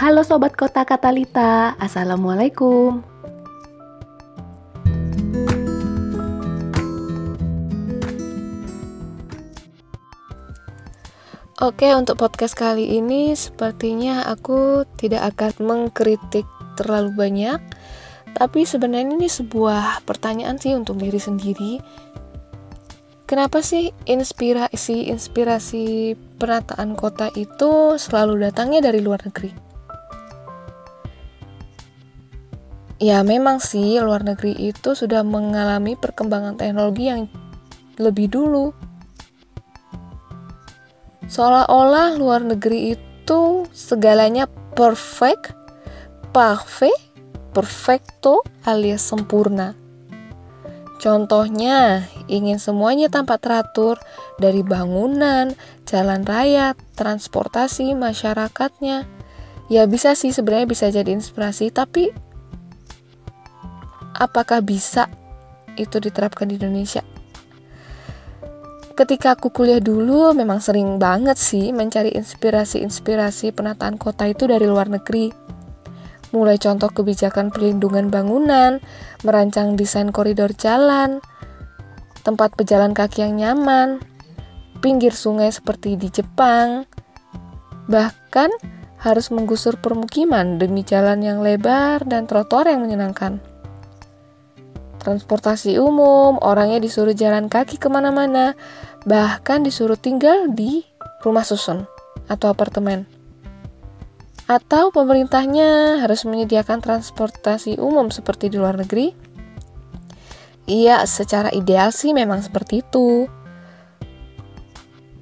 Halo Sobat Kota Katalita, Assalamualaikum. Oke, untuk podcast kali ini sepertinya aku tidak akan mengkritik terlalu banyak. Tapi sebenarnya ini sebuah pertanyaan sih untuk diri sendiri. Kenapa sih inspirasi-inspirasi penataan kota itu selalu datangnya dari luar negeri? Ya memang sih luar negeri itu sudah mengalami perkembangan teknologi yang lebih dulu Seolah-olah luar negeri itu segalanya perfect, parfait, perfecto alias sempurna. Contohnya, ingin semuanya tampak teratur dari bangunan, jalan raya, transportasi, masyarakatnya. Ya bisa sih sebenarnya bisa jadi inspirasi, tapi apakah bisa itu diterapkan di Indonesia? ketika aku kuliah dulu memang sering banget sih mencari inspirasi-inspirasi penataan kota itu dari luar negeri. Mulai contoh kebijakan perlindungan bangunan, merancang desain koridor jalan, tempat pejalan kaki yang nyaman, pinggir sungai seperti di Jepang, bahkan harus menggusur permukiman demi jalan yang lebar dan trotoar yang menyenangkan. Transportasi umum, orangnya disuruh jalan kaki ke mana-mana, bahkan disuruh tinggal di rumah susun atau apartemen. Atau pemerintahnya harus menyediakan transportasi umum seperti di luar negeri? Iya, secara ideal sih memang seperti itu.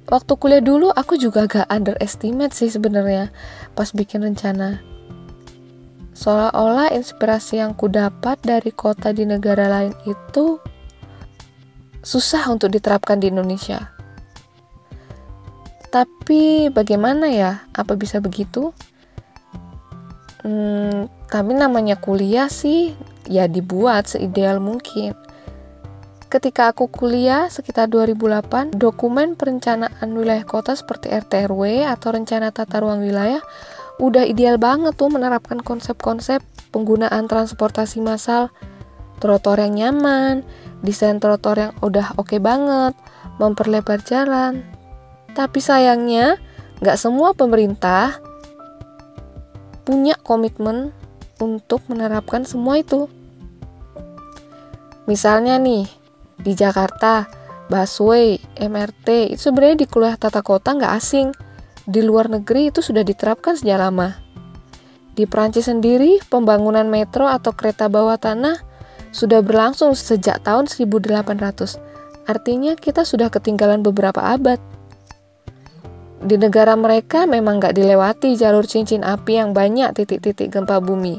Waktu kuliah dulu aku juga agak underestimate sih sebenarnya pas bikin rencana. Seolah-olah inspirasi yang kudapat dari kota di negara lain itu susah untuk diterapkan di Indonesia. Tapi bagaimana ya? Apa bisa begitu? Hmm, kami namanya kuliah sih ya dibuat seideal mungkin. Ketika aku kuliah sekitar 2008, dokumen perencanaan wilayah kota seperti RT RW atau rencana tata ruang wilayah udah ideal banget tuh menerapkan konsep-konsep penggunaan transportasi massal, trotoar yang nyaman, desain trotoar yang udah oke okay banget, memperlebar jalan. Tapi sayangnya, nggak semua pemerintah punya komitmen untuk menerapkan semua itu. Misalnya nih, di Jakarta, busway, MRT, itu sebenarnya di kuliah tata kota nggak asing. Di luar negeri itu sudah diterapkan sejak lama. Di Prancis sendiri, pembangunan metro atau kereta bawah tanah sudah berlangsung sejak tahun 1800. Artinya kita sudah ketinggalan beberapa abad. Di negara mereka memang nggak dilewati jalur cincin api yang banyak titik-titik gempa bumi.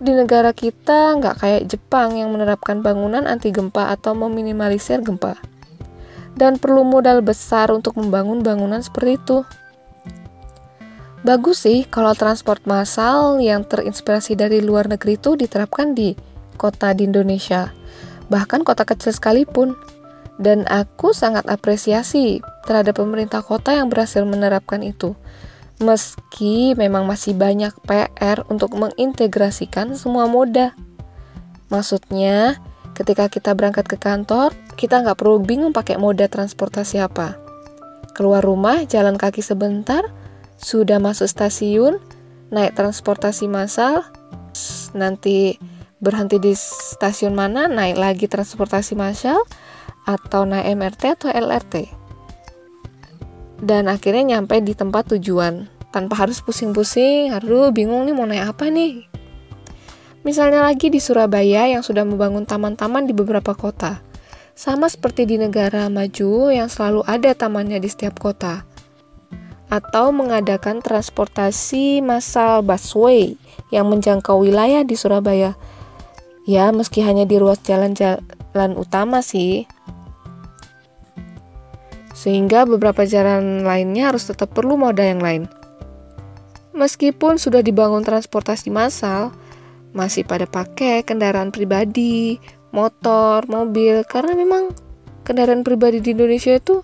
Di negara kita nggak kayak Jepang yang menerapkan bangunan anti gempa atau meminimalisir gempa. Dan perlu modal besar untuk membangun bangunan seperti itu. Bagus sih kalau transport massal yang terinspirasi dari luar negeri itu diterapkan di kota di Indonesia, bahkan kota kecil sekalipun. Dan aku sangat apresiasi terhadap pemerintah kota yang berhasil menerapkan itu. Meski memang masih banyak PR untuk mengintegrasikan semua moda. Maksudnya, ketika kita berangkat ke kantor, kita nggak perlu bingung pakai moda transportasi apa. Keluar rumah, jalan kaki sebentar, sudah masuk stasiun, naik transportasi massal, nanti berhenti di stasiun mana, naik lagi transportasi massal, atau naik MRT atau LRT. Dan akhirnya nyampe di tempat tujuan, tanpa harus pusing-pusing, aduh bingung nih mau naik apa nih. Misalnya lagi di Surabaya yang sudah membangun taman-taman di beberapa kota. Sama seperti di negara maju yang selalu ada tamannya di setiap kota. Atau mengadakan transportasi massal busway yang menjangkau wilayah di Surabaya Ya, meski hanya di ruas jalan-jalan utama sih. Sehingga beberapa jalan lainnya harus tetap perlu moda yang lain. Meskipun sudah dibangun transportasi massal, masih pada pakai kendaraan pribadi, motor, mobil, karena memang kendaraan pribadi di Indonesia itu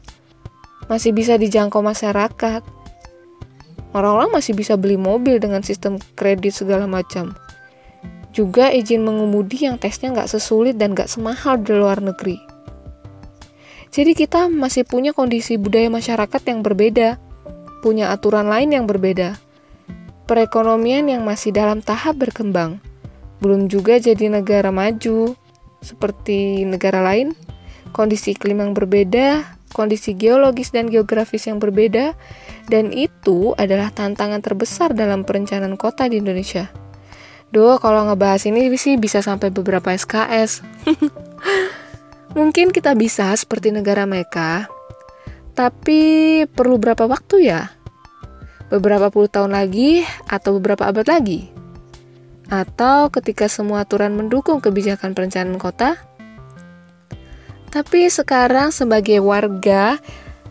masih bisa dijangkau masyarakat. Orang-orang masih bisa beli mobil dengan sistem kredit segala macam. Juga izin mengemudi yang tesnya nggak sesulit dan nggak semahal di luar negeri. Jadi kita masih punya kondisi budaya masyarakat yang berbeda, punya aturan lain yang berbeda. Perekonomian yang masih dalam tahap berkembang, belum juga jadi negara maju seperti negara lain, kondisi iklim yang berbeda, kondisi geologis dan geografis yang berbeda, dan itu adalah tantangan terbesar dalam perencanaan kota di Indonesia. Duh, kalau ngebahas ini sih bisa sampai beberapa SKS. Mungkin kita bisa seperti negara mereka, tapi perlu berapa waktu ya? Beberapa puluh tahun lagi atau beberapa abad lagi? Atau ketika semua aturan mendukung kebijakan perencanaan kota? Tapi sekarang sebagai warga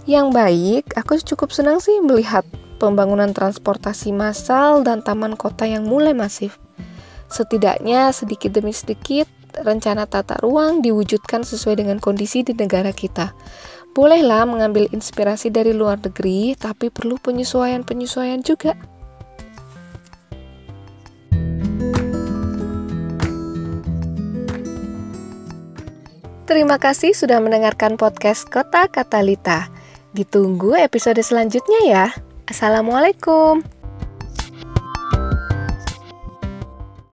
yang baik, aku cukup senang sih melihat pembangunan transportasi massal dan taman kota yang mulai masif. Setidaknya sedikit demi sedikit rencana tata ruang diwujudkan sesuai dengan kondisi di negara kita. Bolehlah mengambil inspirasi dari luar negeri, tapi perlu penyesuaian-penyesuaian juga. Terima kasih sudah mendengarkan podcast Kota Katalita. Ditunggu episode selanjutnya ya. Assalamualaikum.